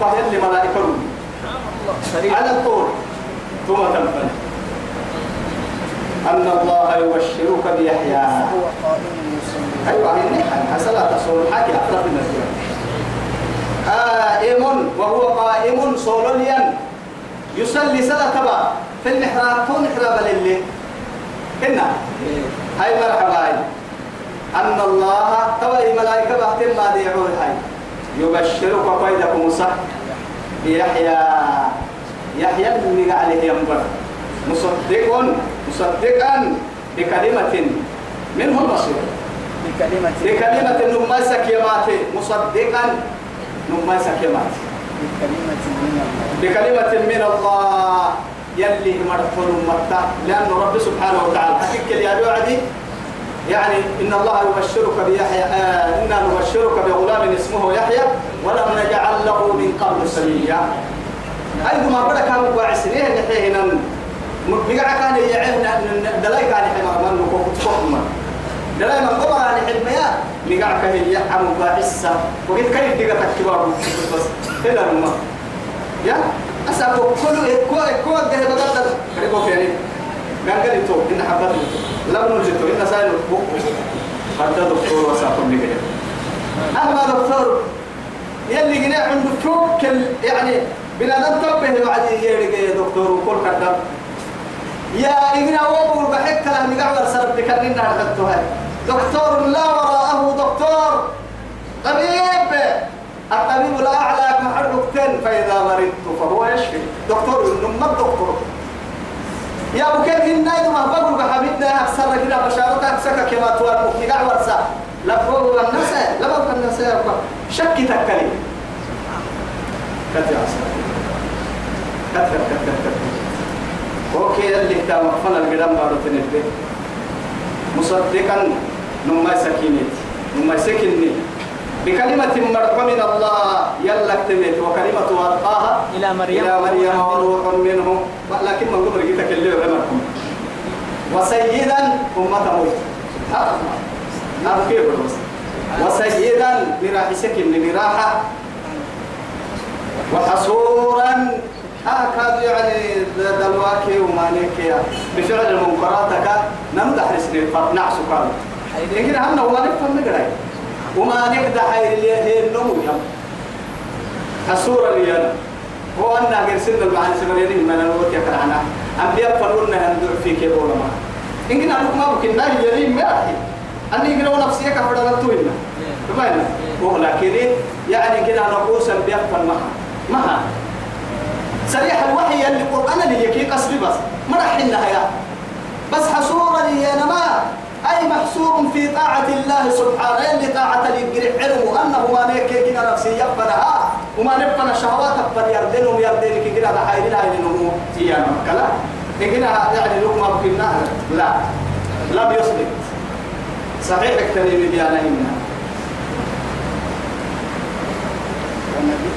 قهر لملائكة على الطول ثم تنفل أن الله يبشرك بيحيى. أيوة هي حسنا تصور حكي أقرب من قائم وهو قائم صوليا يصلي صلاة تبع في المحراب تو محراب للي. هنا. هاي مرحبا هاي. أن الله توي ملائكة بحتم ما ديعون هاي. يبشرك قيدكم صح. بيحيى يحيى اللي عليه ينبر مصدق مصدقا بكلمة منه المصير بكلمة بكلمة نما سكيمات مصدقا نما سكيمات بكلمة من الله. بكلمة من الله. يلي مرحول متى لأن رب سبحانه وتعالى حكيك يا وعدي يعني إن الله يبشرك بيحيى آه إنا نبشرك بغلام اسمه يحيى ولم نجعل له من قبل سميا أيضا ما بدك هم قاعسين نحيه هنا. بقع كان يعهنا دلاي كان حمر من نكوك تفهم دلاي من قبر عن حلميا بقع كان يعم قاعسة وقيت كيف دقا تكتبار بس. هنا الماء يا؟ أسأل كل كل كل ده بدل كريكو يعني. قال قال تو إن حبته لا نرجتو إن سائل بوك حتى دكتور وساقم كده أما دكتور يلي جنا عنده فوق يعني بنادم تبه بعد يرجع يا دكتور وكل كذا يا إجنا وابو بحك له مقعد سرب بكرنا حتى دكتور لا وراءه دكتور. طبيب. الطبيب لا أعلى محركتين فإذا مرضت فهو يشفي. دكتور إنه ما الدكتور. يا أبو كيف النايد ما بقول بحبيبنا أكثر كده بشارتك أكثر كما توار مكتقع ورسا لا بقول الناس لا بقول الناس يا أبو شك تكلي كتير عسل كتير كتير كتير أوكي اللي تا مقفل القدام بارو تنبه. مصدقا نما سكينت نما سكني بكلمة مرحبا من الله يلا اكتبت وكلمة ألقاها إلى مريم. إلى مريم وروح منه. لكن من قبل جيتك اللي عمركم وسيدا أمة موت. كيف بس وسيدا براح سكن براحة وحصورا. هكذا يعني دلواكي ومانيكي بفعل المنكراتك نمدح رسل نعس قال لكن هم وما نفهم نقرأ وما نقدح هي النمو يم حصورا لينا هو أن غير سن المعنى سمريني من الوقت يكرهنا أنبياء فلونا هندور فيك يقول ما. إن كنا نقول ما بكنا يلين ما أحي أني قلوا نفسي كفر نتوينا بمعنى ولكن يعني كنا نقول أنبياء فلمها ما سريح الوحي اللي قرآن اللي يكي قصري بس. ما راح يا بس حصورا لي أنا ما. أي محصور في طاعة الله سبحانه. اللي طاعة للجرح علم أنه ما نيك كنا نفسي يبنها وما نبنى شهوات أبن يردنهم يردن كي كنا بحير لا ينمو تيانا كلا. كنا يعني لقمة بكنا. لا. لم يصدق صحيح اكتني بديانا إنا.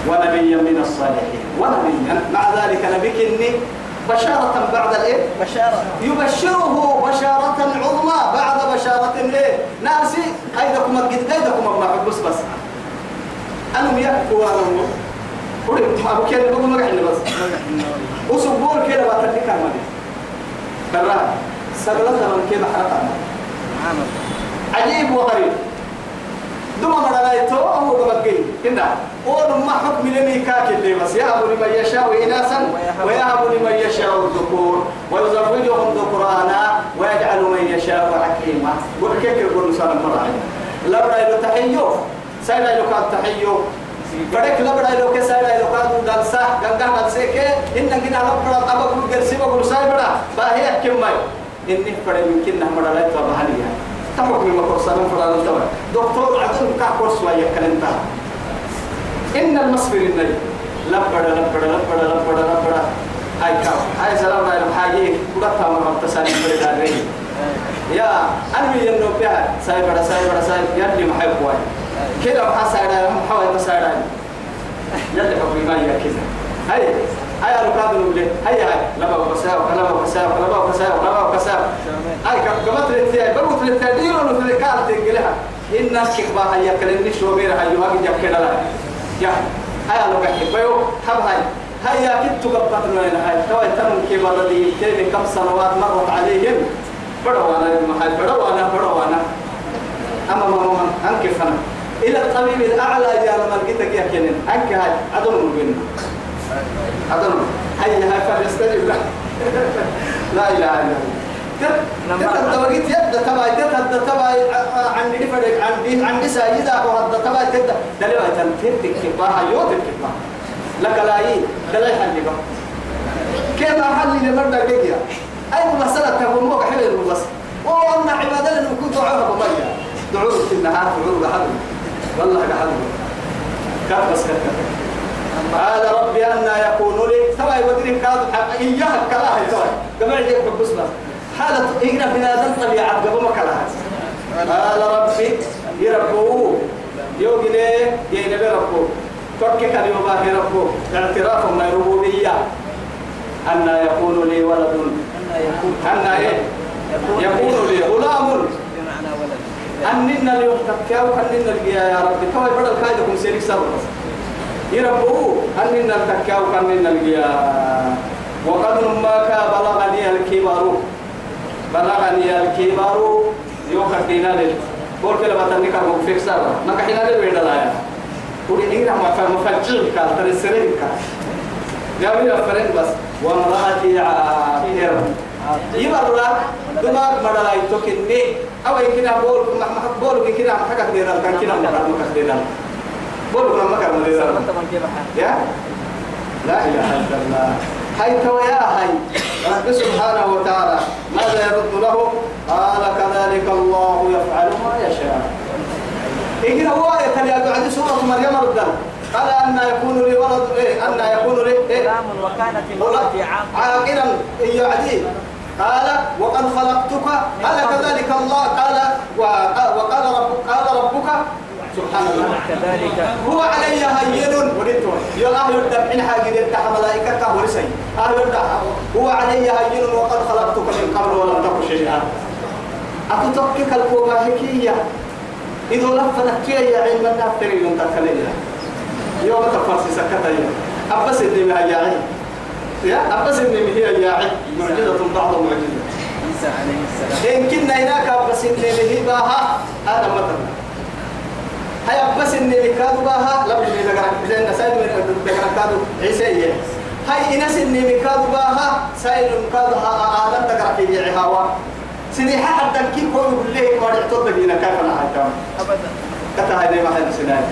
ونبيا من الصالحين. ونبيا. مع ذلك نبيك إني بشارة بعد الإيه؟ بشارة. يبشره بشارة عظمى. بعد بشارة إيه؟ ناسي. قيدكم الجد قيدكم ما بس بس. أنا يحكوا أنا قولي أبو كير بقول ما قحنا بس وسبور كده بترك كلمة برا سبلتنا من كده حركة عجيب وغريب دوما مرلايتو هو قبل كنا قول ما حكم لمي كاك اللي بس. يهب لمن يشاء إناثا ويهب لمن يشاء الذكور ويزوجهم ذكرانا ويجعل من يشاء حكيما. وكيف يقول سلام مرة لا بد له تحيو سيدا له كان تحيو. بدك لا بد له كسيدا له كان دلسا غنغا دلسك إن كنا لا بد أبا كل جلسي بقول سايبرا باهي كم ماي. إني فرد من كنا مرلايتو بحاليا تمك من سلام فرد التوى دكتور عدل كاكور سوايا كلمتها إن المصبر النبي لبڑا لبڑا لبڑا لبڑا لبڑا هاي كاو. هاي سلام عليكم. حاجي كلها مرة تسالي بريد عليه يا أنا ينو بها. سايبرا سايبرا سايب. يلي محب واي. كده بحس على محاول مساعدة يلي حبي ما يا كذا هاي. هاي الركاب اللي هاي هاي لما بساو لما بساو لما بساو لما بساو هاي كم تلتي بقول تلتي ديرو نتلقى تنقلها الناس كبار هيا كلمني شو بير هاي؟ واجي جاب كده لا يا هيا لو قحي بيو حب هاي. هيا كنت قبضت من هاي؟ توي تنم كي بردي تاني كم سنوات مرت عليهم. بدوانا المحل بدوانا بدوانا أما ما ما أنك فنا إلى الطبيب الأعلى يا لما لقيتك يا كنن أنك هاي. عدم مبين عدم هيا هاي فليستجب له؟ لا إله إلا الله. تتدوقيت يد تبع تتد تبع عن فرق عن دي عن دي سايدة وهذا تبع تد دلوا تنتهي كباها يوت الكباها لك لا يي دلوا يحل بقى كيف أحل اللي مرة جيجا أي مسألة تقول مو حلو بس وأن عبادة لأنه كنت دعوها بمية دعوه في النهار دعوه بحل والله بحل كان بس كان قال ربي أن يكون لي يوديني كاد إياها كلاه تبع كما يجيك بس بس حالة إجنا في هذا الطبيعة قبل ما كلها قال ربي يربوه يوجي ليه ينبي ربوه كان يباه ربوه اعتراف من الربوبية أن يكون لي ولد. أن إيه؟ يكون لي غلام. أننا اليوم تكاو أننا يا ربي. توي بدل كايدكم سيرك سبب؟ يربوه أننا تكاو أننا الجيا وقد ما بلغني الكبر بلغني الكبر يوكا دينار بقول كلا بتني كم فيك سر ما كحينا لي بيدا لا ودي إيه ما فهم مفجر كال ترى سرين كال يا بيا فرن بس. وامرأتي عاقر يبرر دماغ مدلا يتوكني أو يمكن بقول ما بقول يمكن حاجة كده كان كده ما كده بقول ما كان يا؟ لا إله إلا الله. هاي تويا هاي رب سبحانه وتعالى ماذا يرد له؟ قال كذلك الله يفعل ما يشاء. إيه هو يتلي بعد سورة مريم ردا. قال أن يكون لي ولد إيه أن يكون لي إيه. وكانت امرأتي عاقلا. يعدي. قال وقد خلقتك. قال كذلك الله. قال وق- وقال ربك قال ربك. سبحان الله كذلك. هو علي هين. وديت يا أهل الدم حاجة يدح ملائكة كهورسي أهل الدم هو علي هين وقد خلقتك من قبل ولم تك شيئا. أتتوكك الكوبا حكية إذا لفت يا علم الناس تريد تكلم يوم تفرس سكتة أبس إني هي. يا يا أبس إني هي يا معجزة بعض معجزة إن كنا هناك أبس إني هي باها هذا هاي مكادو باها لا بدي ذكرك. زين سايد من ذكرك كادو عيسى هاي إنس إني مكادو باها سايد مكادو ها آدم ذكرك يجي هوا. سنيحة حتى كي كل كله ما يعتقد بينا. كيف أنا هاي أبدا. كتا هاي ما هاي سناي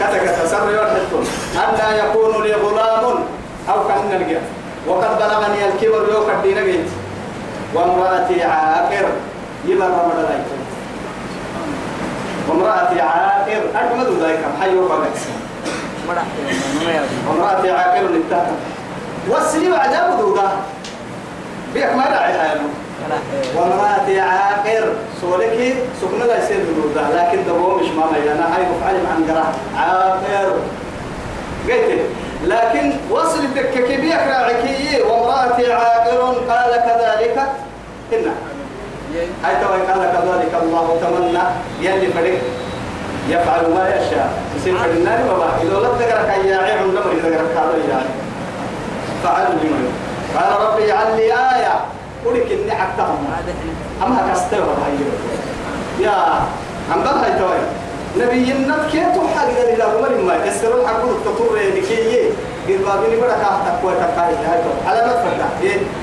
كتا كتا سر يوحدون أن يكون لي غلام أو كأن نلقى وقد بلغني الكبر يوم الدين جيت وامرأتي عاقر. يبر رمضان لايكم وامرأتي عاقر. أجمد ذلك. ما يعرف وامرأتي عاقر انتهى والسليم عجاب دودا بيك ما داعي حيانو كلا وامرأتي عاقر. سولك سكنة لا يصير دودا لكن دبو مش ماما أنا هاي مفعل عن قرا عاقر. قلت لكن وصل التككي راعكي وامرأتي عاقر. قال كذلك. إنه هاي توي قال كذلك الله تمنى يلي فريق يفعل ما يشاء. يصير في النار وما إذا لا تقرأ يا عيب لما إذا قرأ هذا يعني فعل لمن قال ربي اجعل لي آية. قولك إني حكتهم هذا أما كستوى هاي؟ يا عم بقى هاي توي نبي النت كيف حق إلى عمر ما يسرون حقول التطور لكي قربابين كاه تقوى تقاي هاي تو على ما فتح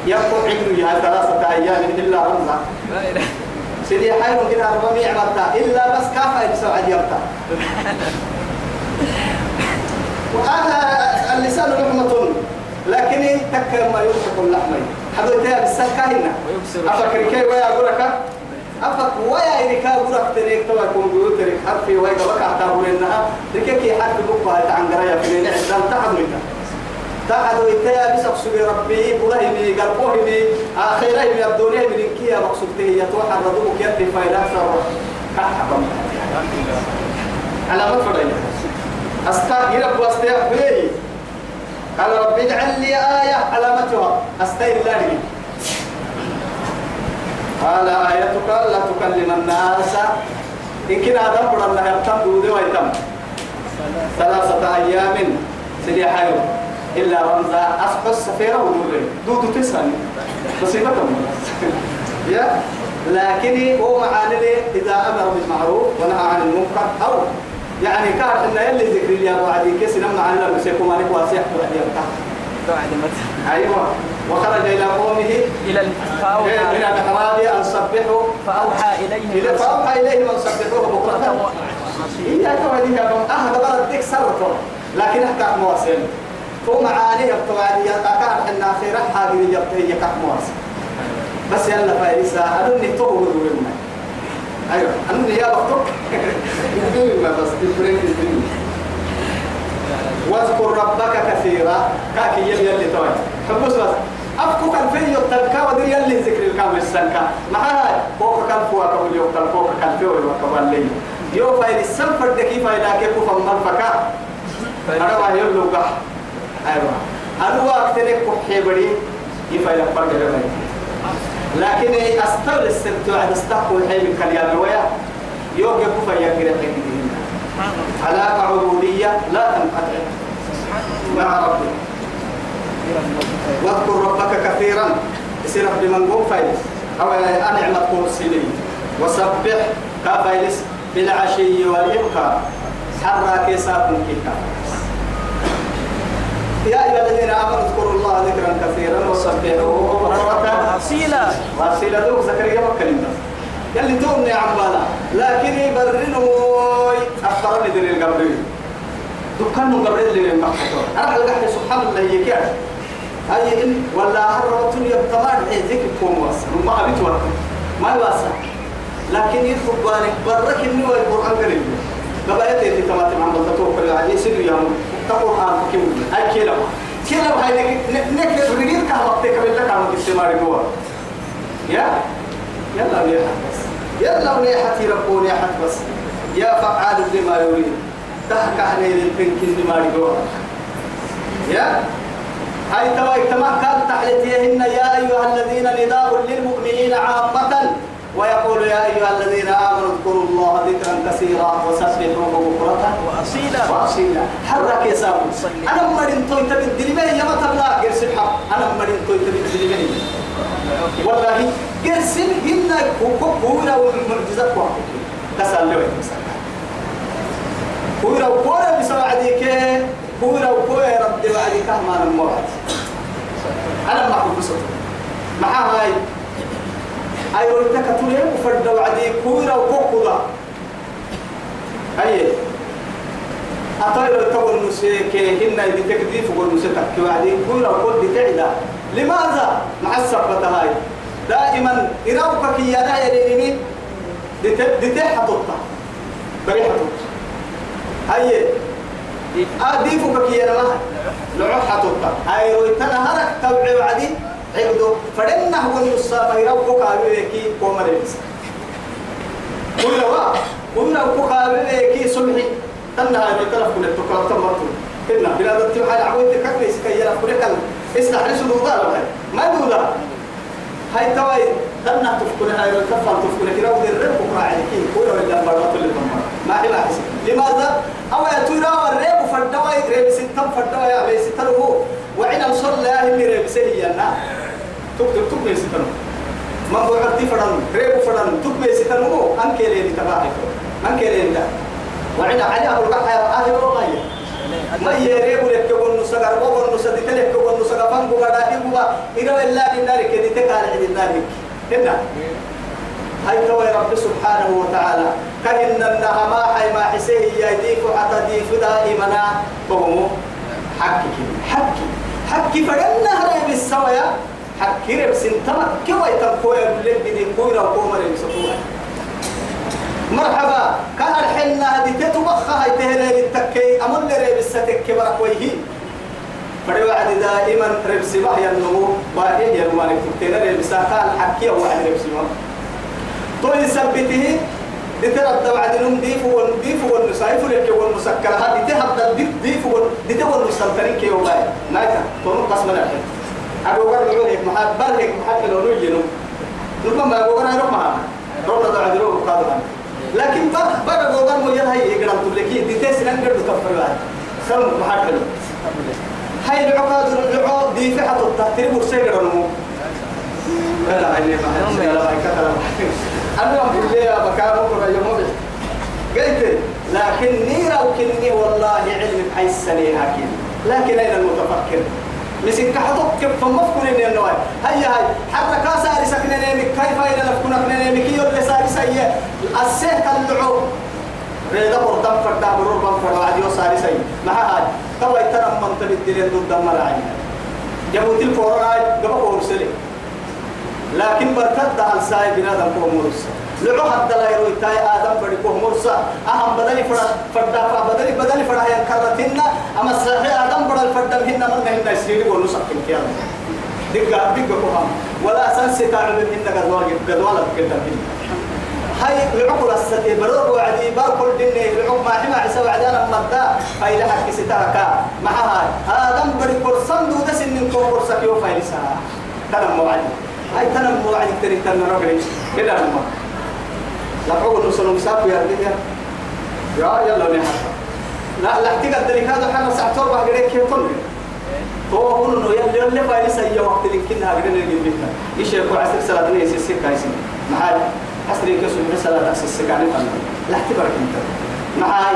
يقول عقل هاي ثلاثة أيام إلا إله سيدي حير كده أربعمية عملتها إلا بس كافة يسوع عجبتها وهذا اللسان لحمة لكن تك ما يمسك اللحم حضرتها بالسكة هنا أفكر كي ويا أقولك أفك ويا إنك أقولك تريك توا كمبيوتر حرفي ويا بك أعتبر إنها لكي حرف بقى تعنقريا في نعم تحت منها تحت ويتيا بس أقصد ربي بلهمي قلبوهمي آخرهم يبدوني من كيا مقصودته يتوحى الرضوك يدي فايل أكثر. كحبا على ما فرق أستغفر رب واستغفر قال رب اجعل لي آية. علامتها. أستغفر الله قال آيتك لا تكلم الناس؟ إن كنا بدل الله يبتم دودي ويتم. ثلاثة أيام سيدي حيو إلا رمزا أصحى السفيرة ودورين دودو تسعني مصيبة يا. لكن هو معاني إذا أمر بالمعروف ونهى عن المنكر أو يعني كان إن يلي ذكر لي أبو عدي كيس لما عن سيكون واسع. وعدي بعد ما أيوة. وخرج إلى قومه إلى المحراب أن سبحوا. فأوحى إليهم. إلى فأوحى إليهم أن سبحوه بكرة. هي كمان هي بم أهل بلد ديك سرته لكن أحكام مواصل فهو معاني الطوالي كان حنا خير حاجة يبقى هي كحم مواصل بس يلا فايسا أدوني تو ودورنا أيوة أنا يا ما بس تبرين الدنيا. واذكر ربك كثيرا. كاكي يلي يلي توي. حبوس بس. أفكو كان في يطلقا ودر يلي ذكر الكامل السنكا معها فوق كان فوق كان يوم فوق كان فوق وكمان لي يو فايل السنفر دكي فايل كيف فمن فكا أنا ما يلو قح أيوة. أنا وقت لك حبري يفايل فرق جبل لكن أستغل السبت وعد استقبل الحي من كليان ويا. يوم يكون فيا كده علاقة عبودية لا تنقطع. مع ربك واذكر ربك كثيرا. يصير بمن قوم فايلس أو أنعمة قوم السنين وسبح كفايلس بالعشي والإبكار. حرى كيساكم كيكا. يا أيها الذين آمنوا اذكروا الله ذكرا كثيرا وسبحوه بكرة أصيلا وأصيل دوك زكريا وكلمة. يلي تومني عم بالا لكن يبرنوا أخبرني دير القبرين دكان من قبرين اللي من مكتور أنا القحي سبحان الله يكاد أي إن ولا هربتني يبتمار ذكر كوم واسع. ما أبيت وقت ما واسع. لكن يدخل بالك برك إنه القرآن قريب. قبائل في تماتم عم بلتوه كل عادي سيدو يوم تقول آن كم أي كلا كلا هاي نك نك رجيل كهوتك قبل لك عم تستمر جوا يا؟ يلا وليحت بس. يلا وليحت يربون يحت بس. يا فعال لما يريد. تحك عليه البنك لما يقول يا؟ هاي توا اجتماع كان تحلتيهن يا أيها الذين نداء للمؤمنين عامة ويقول يا أيها الذين آمنوا اذكروا الله ذكرا كثيرا وسبحوه بكرة وأصيلا. وأصيلا. حرك يا سامو أنا مرين توي تبي الدليل يا ما تبلا قرسل حق أنا مرين توي تبي الدليل والله قرسل هنا كوكورا والمعجزات واحد كسر له كورا وكورا بسمع ديك كورا وكورا رد وعديك ما المراد أنا ما أقول بصوت مع هاي. أي ولتك تولي وفرد وعدي كورا وكوكولا أي أطير تقول نسيك هنا يدي تكذيف وقول نسيتك وعدي كورا وكل تعدى لماذا؟ مع السبتة هاي. دائما إراوكك يا لا يليني دي حطوطة بري حطوطة هاي. أديفك كي أنا ما لعو حطوطة هاي رويتنا هرك توعي وعدي عبدو فدنا هو النصاب يروكو كابيكي كوما لبس كل وا كل وا كابيكي صبحي تنا هاي بتلف كل التكالب تمرتو كنا بلا دتي حال عويت كبس كي يلف كل كل اسمع ليش دودا ما دودا هاي تواي تنا تفكر هاي الكفر تفكر كده ودي الرب وقاعد كي كل ولا مرات اللي تمر ما هي لاحظ لماذا؟ أو يا ترى والرب فردوا رب ستة فردوا يا بس ستة وعنا صلى اللي رب سهينا تكتب تكتب ستة ما هو عدي فرن رب فرن تكتب ستة مو أنك اللي تبعك أنك اللي ده وعنا علي أبو القحة أهل والله ما يريبو لك كون نسغر وكون نسدي تلك كون نسغر فان بو غدا بو إلى إلا النار كدي تكال عند النار هنا هاي تو رب سبحانه وتعالى. كأن النها ما حي ما حسيه يديك حتى دي دائما. فهمو حكي حكي. حكي فجنة هرب السويا حكي رب سنتما كوا يتنقويا بالله بدي كويرا وكوما رب مرحبا. كان الحنة هذه تتبخها تهري التكي أمر ريب الستك ويهي. فدي وعد دائما ريب سباه ينمو. واهي ينمو. أنك تبتين ريب ساكال حكي أو واحد ريب سباه تو يثبته لترد بعد نم ديف والديف والنسايف لك والمسكرة هذه تهبد الديف ديف والديف والمسلطنين كي والله نايتا تونو قسم الحين أبو قرر يقولك محاد برهك محاد لو نجنو ربما أبو قرر يروح معنا. ربنا دعا دروب قادما لكن بقى بقى جوغان مو يلا هي يقدر تقول لك دي تيس لأن قد كفر واحد خلوا محل هاي العقاد العقاد دي في حد التحتير برسيل رنمو لا عيني ما لا أنا أقول لي يا بكار بكرة يوم قلت لكن نيرا وكني والله علم حي السنة هكذا لكن أين المتفكر؟ مسك كحطك كيف فمفكر إن النوع هيا هاي حركة ساري سكنين كيف إذا لفكنا كنين مكي ولا ساري سيء السه تلعو. ريدا برتم فردا برور بام فردا عديو ساري سيء مع هاي؟ توا يترم من تبدل ضد دم راعي جابوا تل فورا قبل فورسلي لكن برتد على ساي بنادم كوم مرسا لعو حتى لا يروي تاي آدم بدي كوم مرسا أهم بدني فرد فردا فبدني بدني فردا هي كرتنا أما صحيح آدم بدل فردا هنا من هنا يصير يقولوا سكين كيان. دقة دقة كوهم ولا أساس تعمل من هنا قدوال قدوال كده هاي العقل الستي برور وعدي باركل دني العقل ما حما عسى وعدانا مدى هاي لها كستاركا مع هاي. آدم بدي كورسان دودس إن كوم كورسك يوم فايلسا تنم هاي تنم موعدي تري تنم رجلي كده هم. لا حول نصل مساق يا رجل يا. يلا نحن لا لا تقدر هذا حنا بحق كيف تقول تو هو إنه يلي يلي فايلسا يا وقت اللي كنا هجرنا نجيب إيش يكون عسر سلطة يسير كايسين محل حسري كسر مثلا تأسيس سكاني فن لا اعتبرك أنت. معاي.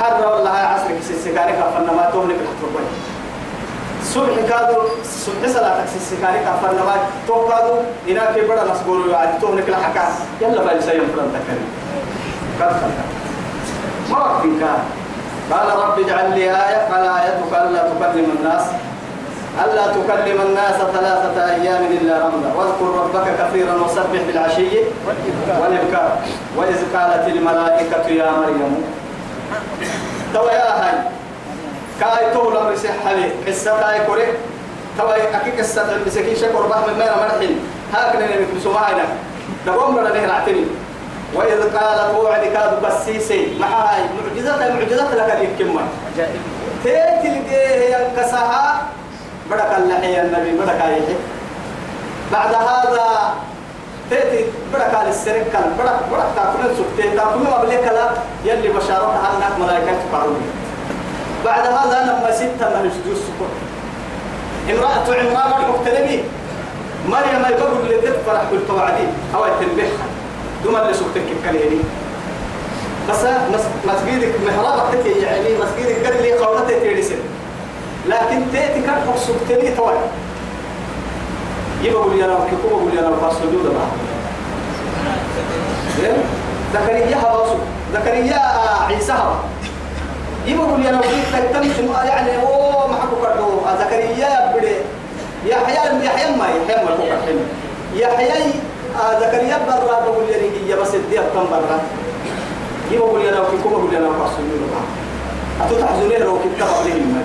حر والله عصر كسر سكاني فن ما تهلك الحطر صبح كادو صبح صلاة تأسيس سكاني فن ما تو كادو إنا في بڑا نسبورو يعد تهلك الحكا يلا بقى لسيم فرن تكري قد ما وقتك قال رب اجعل لي آية قال آيتك ألا تكلم الناس. ألا تكلم الناس ثلاثة أيام إلا رمضا واذكر ربك كثيرا وسبح بالعشي والإبكار. وإذ قالت الملائكة يا مريم. توا يا هاي. كاي تولى مرسي حلي قصة هاي كوري. توا أكيد قصة المسكين شكر بحر من مينا مرحين. هاكنا نمك بسمعنا دقوم بنا نهر عتني وإذ قالت وعد كاد بسيسي. مع هاي معجزة معجزة لك الكمة تيتي ينكسها بدك اللحية النبي بدك عليه بعد هذا تأتي بدك على كان. بدك بدك تاكل سكتة تاكل ما بليك لا. يلي بشارتها أنك ملائكة تقارني بعد هذا لما ستة الجدود سكر. امرأة عمران المختلمي مريم يقول اللي تفرح كل توعدي أو تنبحها دوم اللي سكتك كليني. بس مسجدك محرابك تكي يعني مسجدك قال لي قولتك تيرسل لكن تأتي كان حق سكتني توي يبقى قول يا رب كيف قول يا رب السجود بقى زكريا هباسو زكريا عيسى هبا. يبقى قول يا رب كيف تم يعني هو ما حكوا كردو زكريا بدي يحيى يحيى ما يحيى ما كوكا يحيى زكريا برا بقول يا رب بس الديار كم برا. يبقى قول يا رب كيف قول يا رب السجود بقى أتوتحزنين لو كنت تبغى لهم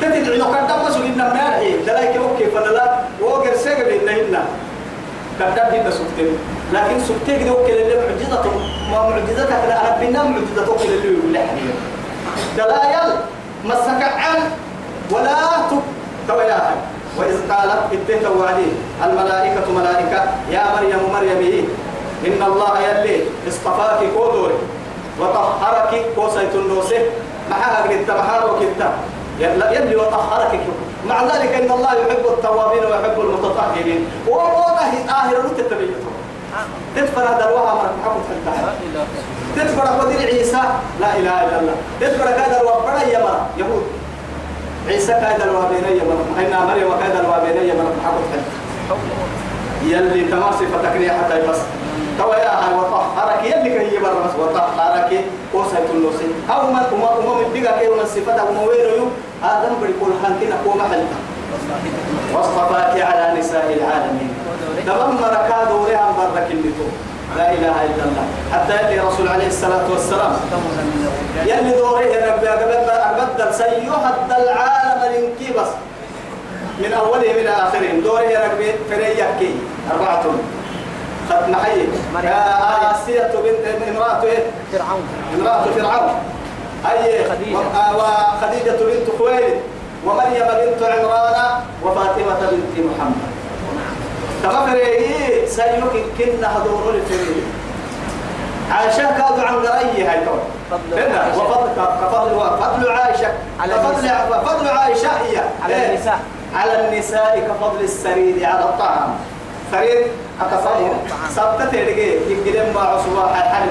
تدعي لو دم مسؤول إنما ناري دلاك أوكي فلا وقر سجل إنهن كذاب هنا. سكتين لكن سكتين كده أوكي اللي معجزة. ما معجزتك أنا بنا معجزة أوكي اللي يقول لحني دلايل مسك عن ولا تب توياها وإذ قالت اتيت وعدي الملائكة ملائكة يا مريم مريم إن الله يلي اصطفاك كودوري وطهرك كوسيت النوسه معها قد تبحر وكتاب يبلي وطهرك. مع ذلك إن الله يحب التوابين ويحب المتطهرين. ووضع آهر تتبين تدفر هذا الوها مرة محمد فتح تدفر قدر عيسى لا إله إلا الله. تدفر كذا الوبر يا مرة يهود. عيسى كذا الوابين مرة إن مريم كذا الوابين مرة محمد فتح يلي تماسي فتكني حتى يبص توا يا هاي وطهرك يلي كي يبر بس. وطهرك وسيت النوسي أو ما من بيجا كي ومن صفة أو مويرو آدم بيقول هانتنا قوم حلتا واصطفاك على نساء العالمين. دمر كادوا ريها برك النتو لا إله إلا الله. حتى يلي رسول عليه الصلاة والسلام. يلي دوريه ربي أبدل سيهد العالم لنكي بس من أولهم إلى آخرهم. دوريه ربي فريكي أربعة. قد يا آسية بنت امرأة إيه؟ فرعون. امرأة فرعون. أي. و- وخديجة بنت خويلد. ومريم بنت عمران. وفاطمة بنت محمد. تمام فريقي سيوك كنا هدور الفريق عائشة كادوا عن قرية هاي تو فضل. وفضل كفضل فضل عائشة. على النساء. فضل عائشة هي. على إيه؟ النساء. على النساء كفضل السرير على الطعام. سرير؟ أكفضل سبتة تلقي. يقدم مع عصبة حال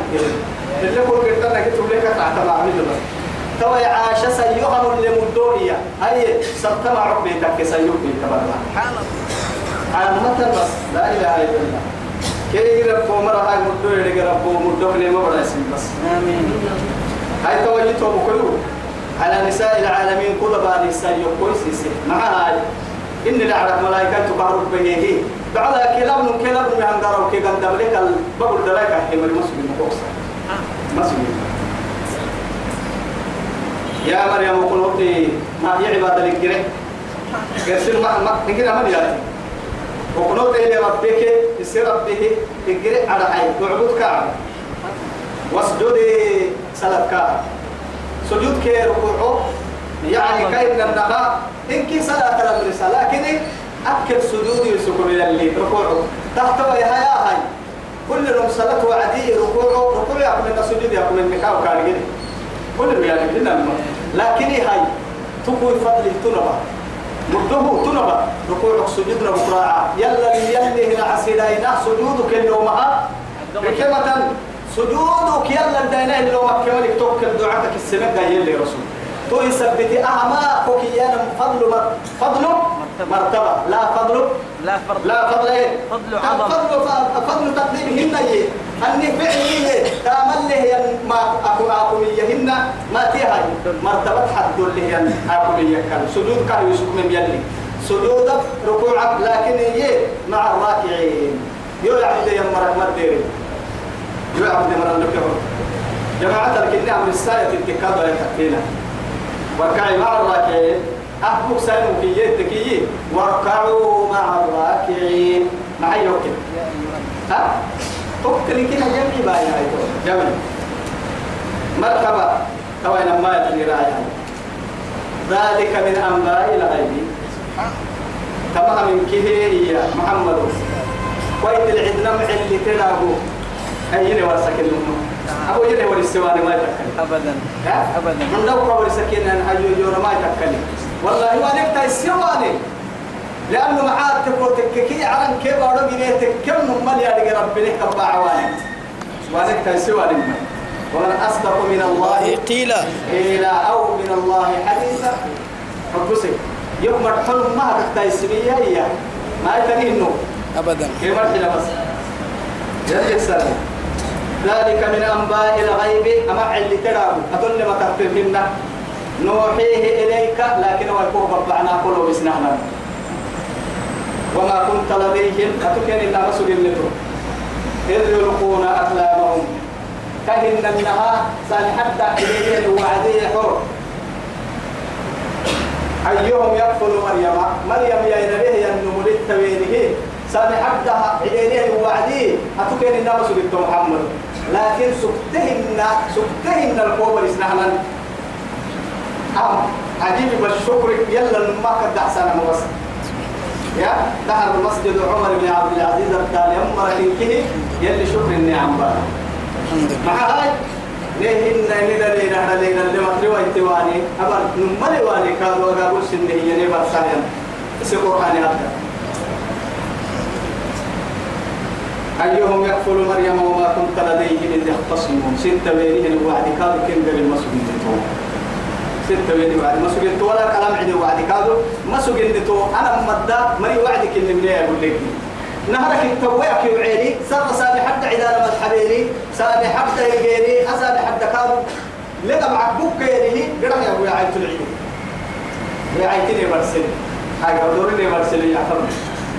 اللي كل كده أنا كتب لك تعتمع عمل بس. توا يا عائشة سيهم اللي مدوية هاي سبتة مع ربي تك سيهم بيتبرع عامة بس لا إله إلا الله كي يربو مرة هاي مدو يربو مدو كلمة بلا اسم بس آمين هاي توجيته بكلو على نساء العالمين كل بعد نساء يقوي سيسي مع هاي إن لعرف ملائكة تبارك به بعد كلام من كلام من هنجر وكي قدم لك البقول دلائك حمل مسلم مقصر مسلم يا مريم قلوبي ما هي عبادة لك قرسل ما ما نقرأ ما وقنوت إلى ربك يصير ربه يقرأ على عين. وعبود كعب. واسجدي صلاة كعب. سجود كي ركوعه. يعني كاين النها إن كي صلاة الرسالة لكن أكل سجود يسكن اللي ركوعه. تحت يا هاي. كل يوم صلاة وعدي ركوعه. ركوع يأكل من السجود يأكل من مكاو كان كده. كل يعني كده. لكن هاي تقوي فضل تنبا مدوه تنبا ركوع سجود ركوع يلا يلي هنا عسيداينا سجودك اللي معها حكمة سجودك يلا دينا اللي مكملك توكل دعاتك السنة اللي رسول. تو يثبتي أهما كوكيانا فضل مر... فضل مرتبة. لا فضل لا فرض لا فضل إيه؟ فضل عظم. فضل فضل تقديمهن إيه؟ أني فعلي تامل له ما أكو أكويهن ما تيهاي مرتبة حد هي أكوية كان سجود كان يسكم يلي. سجود ركوع لكن هي مع الراكعين. يو يعبد يمرك مديري يو يعبد يمرك لكهم جماعة الكلمة عم الساية التكاد ولا تكفينا واركعي مع الراكعين أحبك سالم في يدك واركعوا مع الراكعين. معي يوكل ها؟ توكل كده جمعي باي جمعي مرتبة توين ما يتني رايا ذلك من أنباء الغيب. تمام من كهي محمد. ويت العدنا محل تلاقو أيني ورسك الأمة أبو يني ورسواني ما يتكلم. أبدا. ها؟ أبدا. من لو كبر سكين أن أيو يورا ما يتكلم. والله ما نكتا السواني لأنه معاه تقول تككي عن كيف أرد جنيتك كم من ربي لك أبا عواني ونكتا السواني ومن أصدق من الله قيل. قيل أو من الله حديثا. حبسي يوم مرحل ما تكتا السبية هي. ما يتني إنه أبدا. كيف مرحلة بس؟ يا سلام. ذلك من أنباء الغيب. أما اللي تراه أظن ما تفهمنا نوحيه إليك. لكن هو يكون ربعنا كله بسنهنا وما كنت لديهم أتكن إلا مسؤول النتو إذ يلقون أقلامهم. كهن النها سنحدى إليه وعدي حر. أيهم يكفل مريم؟ مريم يا نبيه ينمو للتوينه سنحدى إليه وعدي أتكن إلا مسؤول محمد. لكن سكتهن سكتهن الكوبر إسنهنا أم عجيب بالشكر يلا ما قد أحسن موسى يا دخل المسجد عمر بن عبد العزيز الثاني أمر كه يلي شكر النعم بقى مع هاي ليه إن ليلة ليلة ليلة اللي ما تروى انتواني أبر نملي واني كانوا قابل سنه سنين في القرآن هذا أيهم يكفل مريم وما كنت لديهم إذ يختصمون. ستة بينهم وعد كانوا كن قبل مسجد ستة بيني وعد مسجد ولا كلام عدي وعد كانوا مسجد أنا مدة مري وعدك اللي من أقول لك نهرك التويك يوعيني سر سابي حتى عدالة مدحبيني سابي حتى يجيني. أسابي حتى كانوا لقى معك بوك يليه قرأ يا أبويا عيت العيد يا عيتني مرسل حاجة ودورني مرسل يا حرم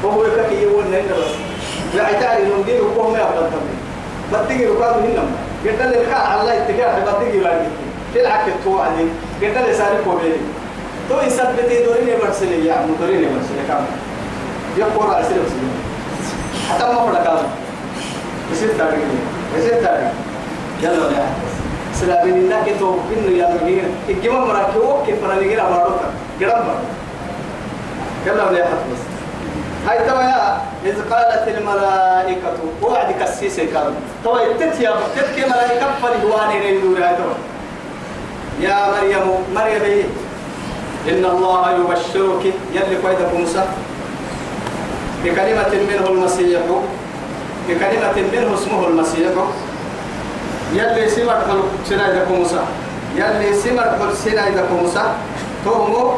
وهو يكفي يقول لنا بس لا عتاري لو دي وقوم يقدر تبي بدي ركاب هنا قلت له كان على اتكاه بدي يلاقي تلعب التو علي قلت له ساري كوبيري تو يثبت دوريني مرسل يا عم دوريني مرسل كام يقول على سير مسلم حتى ما فدا كام يصير تاريخ يصير تاريخ يلا يا سلامين الله كتو إنه يا مجيء الجمال مراكبه كيف أنا نجينا باروكا قدام يلا يا بس هاي توا يا إذ قالت الملائكة وعد كسيسة كانوا توا يتت يا بتت كي ملائكة فلهواني ريدور هاي توا يا مريم مريم إيه؟ إن الله يبشرك. يلي قيدك موسى. بكلمة منه المسيح بكلمة منه اسمه المسيح. يلي سمر حل سنايدك موسى. يلي سمر حل سنايدك موسى. تومو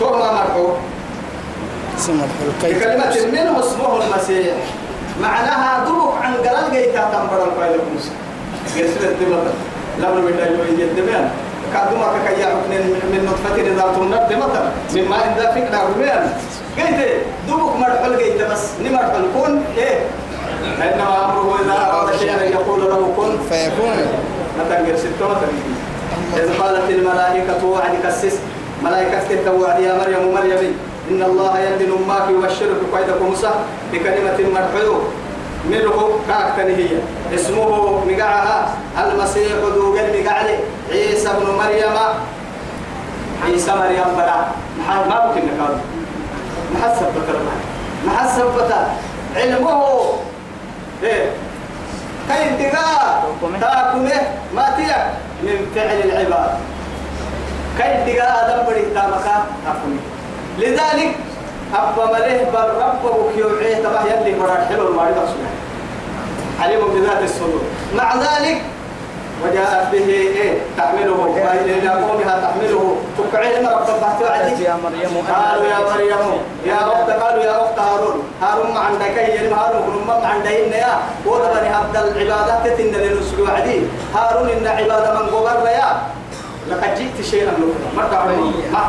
تومو مرحو سمع الكيف بكلمة منه اسمه المسيح. معناها دبك عن قلال جيتا تنبر القيد موسى قرسل الدمتر لم نبدا يوين الدمان كادوما كيا عكنين من نطفة إذا تمنى الدمتر مما إن ذا فكرة رميان قيت دبك مرحل جيتا بس. نمرحل كون إيه؟ إنما أمره إذا أراد شيئا أن يقول له كن. فيكون. نتنقر ستة إذ قالت الملائكة وعدك السس. ملائكة تتوعد يا مريم مريم. إن الله يدن ماك يبشرك قيدك موسى بكلمة مرحلو منه كاكتن هي. اسمه مقعها. المسيح ذو قلب مقعلي عيسى بن مريم. عيسى مريم بلا. ما ممكن نقال محسب بكر محسب بكر علمه. إيه. كاين دقاء تاكله ما تيك من فعل العباد. كاين دقاء آدم بدي تامكا تاكله لذلك أبا مليه بل ربه كيوعية تبع يلي مراد حلو المعرض عليم بذات الصدور. مع ذلك وجاءت به إيه؟ تحمله. إلى قومها تحمله. تقعين رب البحث قالت يا مريم قالوا يا مريم يا أخت قالوا يا أخت هارون. هارون ما عندك يا هارون كل ما عندهن يا. ودبني عبد العبادات تتن للرسل وعدي. هارون إن عبادة من قبر يا. لقد جئت شيئا ما تعلمون ما.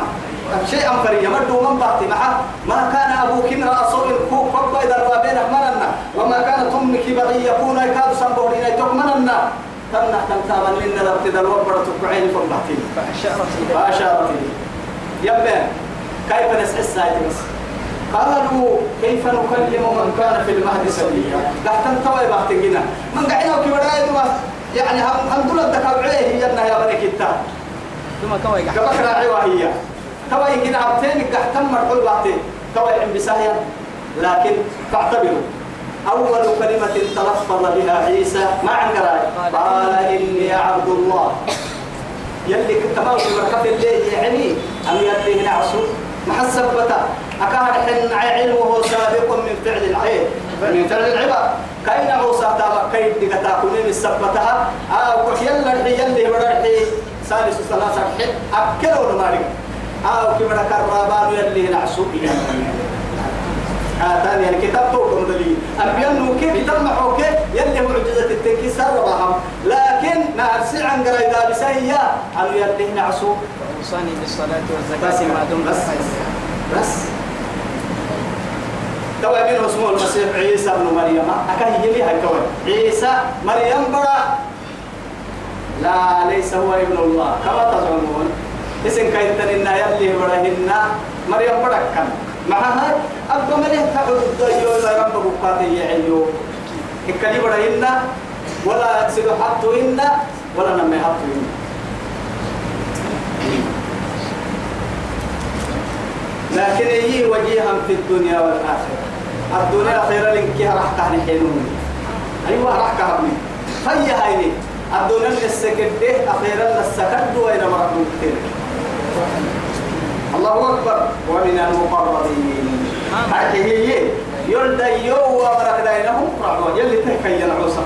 شيئا فريا ما من بعتي معه؟ ما كان أبوك امرأ صوب كوك فبا إذا رابين أحمرنا وما كانت أمك بغي يكون يكاد سنبورين تؤمننا تمنع تنتابا لنا لابتدى الوبرة تقعين فبعتي فأشارت فأشارت يبين كيف نسعى الساعة بس؟ قالوا كيف نكلم من كان في المهد سبيا قحت انتوى بحتقنا من قعنا وكبراء يعني هم هم دول الدكابعيه هي يا بني كتاب. ثم كوي قبك راعي هي توي كنا عبتين قحت مرحول بعتين توي عم بساهيا لكن فاعتبروا. أول كلمة تلفظ بها عيسى ما عن قال إني عبد الله. يلي كنت في مركب الليل يعني أم يلي هنا عصر؟ محسب بتا. أكاد حن علمه سابق من فعل العين من فعل العباد كاين موسى تابا كاين دقتا كونين السبتها. أو يلا الحي يلي برحي سالس ثلاثة حين أكلوا نمارك. أو كبر كرابان يلي عصر آتاني يعني كتاب توكم دليل. أنبياء نوكي كتاب محوكي يلي معجزة التنكي سربهم لكن نارسي عن قرايدا بسهية أنو يلي نعسو أوصاني بالصلاة والزكاة ما دمت بس بس. توا منه اسمه المسيح عيسى ابن مريم. أكاه يلي هاي عيسى مريم برا. لا ليس هو ابن الله. كما تزعمون. اسم كايتن إن يلي برهن مريم برا كان مع هاي أبا مليه تعود الدايو إلى رب بقاتي يعيو. هكذا برهن ولا سيدو حطو إن ولا نمي حطو إن لكن هي وجيها في الدنيا والآخرة. الدنيا خير لك راح تهني حلوم أيوة راح كهبني فهي هايني الدنيا من السكدة أخيرا السكد وين مرة كتير الله أكبر. ومن المقربين. هذه هي. يلد يو ومرك دينهم فرعون. يلي تحكي العوصة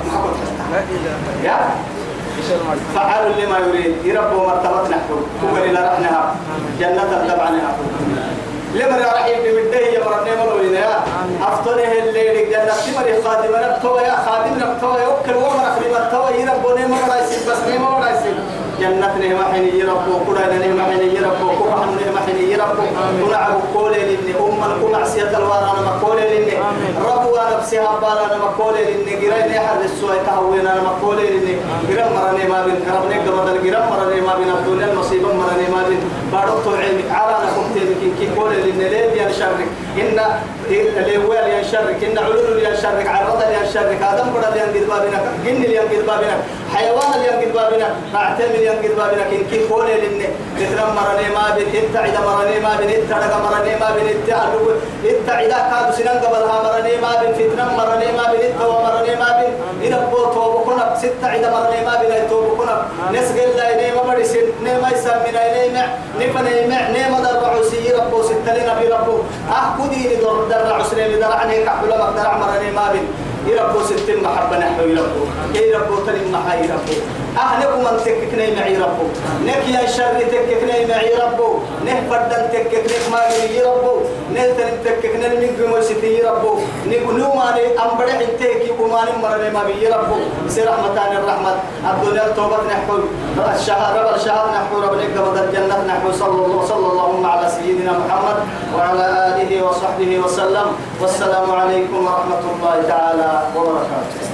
إله يا. فعال لما يريد. يربوا مرتبة نحكم. كبر إلى رحنها جنة تبع نحكم. لما راح يبني بديه يا مرني ملو يا. أفطره الليل جنة. تمر خادم نبتوى يا. خادم نبتوى يوكل ومر خدمة توى يربوا نيم رايسين بس نيم رايسين جنة نيم حين يربوا كل نيم حين يربوا كل نيم حين يربوا تلعب كل لين أم الكم معصية الوارا أنا مقول لين ربوا نفسها بارا أنا مقول لين جيران يحر السوء تهوين أنا مقول لين جيران مرني ما بين كربني قبل جيران مرني ما بين الدنيا المصيبة مرني ما بين. بارو علمك على أنا كنت يمكن كي لين لين يعني ينشرك. إن الوال ينشرك. إن علول ينشرك. عرض ينشرك. آدم قد ينقذ بابنا جن ينقذ بابنا حيوان ينقذ بابنا معتمر ينقذ بابنا كن كي قولي لن تترم مرني ما بن اتعد مرني ما بن اتعد مرني ما بن اتعد اتعد كادو سنان قبلها مرني ما بن فتنم مرني ما بن اتوى مرني ما بن إذا بوتو بكنا ستة عد مرني ما بن اتوى بكنا نسقل لا نيما مرسل. نيما يسمينا نيما نفنا نيما نيما درعو سي ربو ستلنا في ربو. أه كدي در درعو سليم درعني كحبلا مقدر عمرني ما بن يربو ستين محبة نحو كي ربو تلم محا يربو أهلكم من تككني معي ربو. نك يا شر تككني معي ربو. نه بدن تككني ما يربو نه تن تككني من بمسيتي ربو. نقولوا ما لي أم بدح تكي وما مرني ما بي ربو. سير رحمتان الرحمة الدنيا توبة نحو الشهر رب الشهر نحو رب نقبض الجنة نحو صلى الله صلى الله على سيدنا محمد وعلى آله وصحبه وسلم. والسلام عليكم ورحمة الله تعالى وبركاته.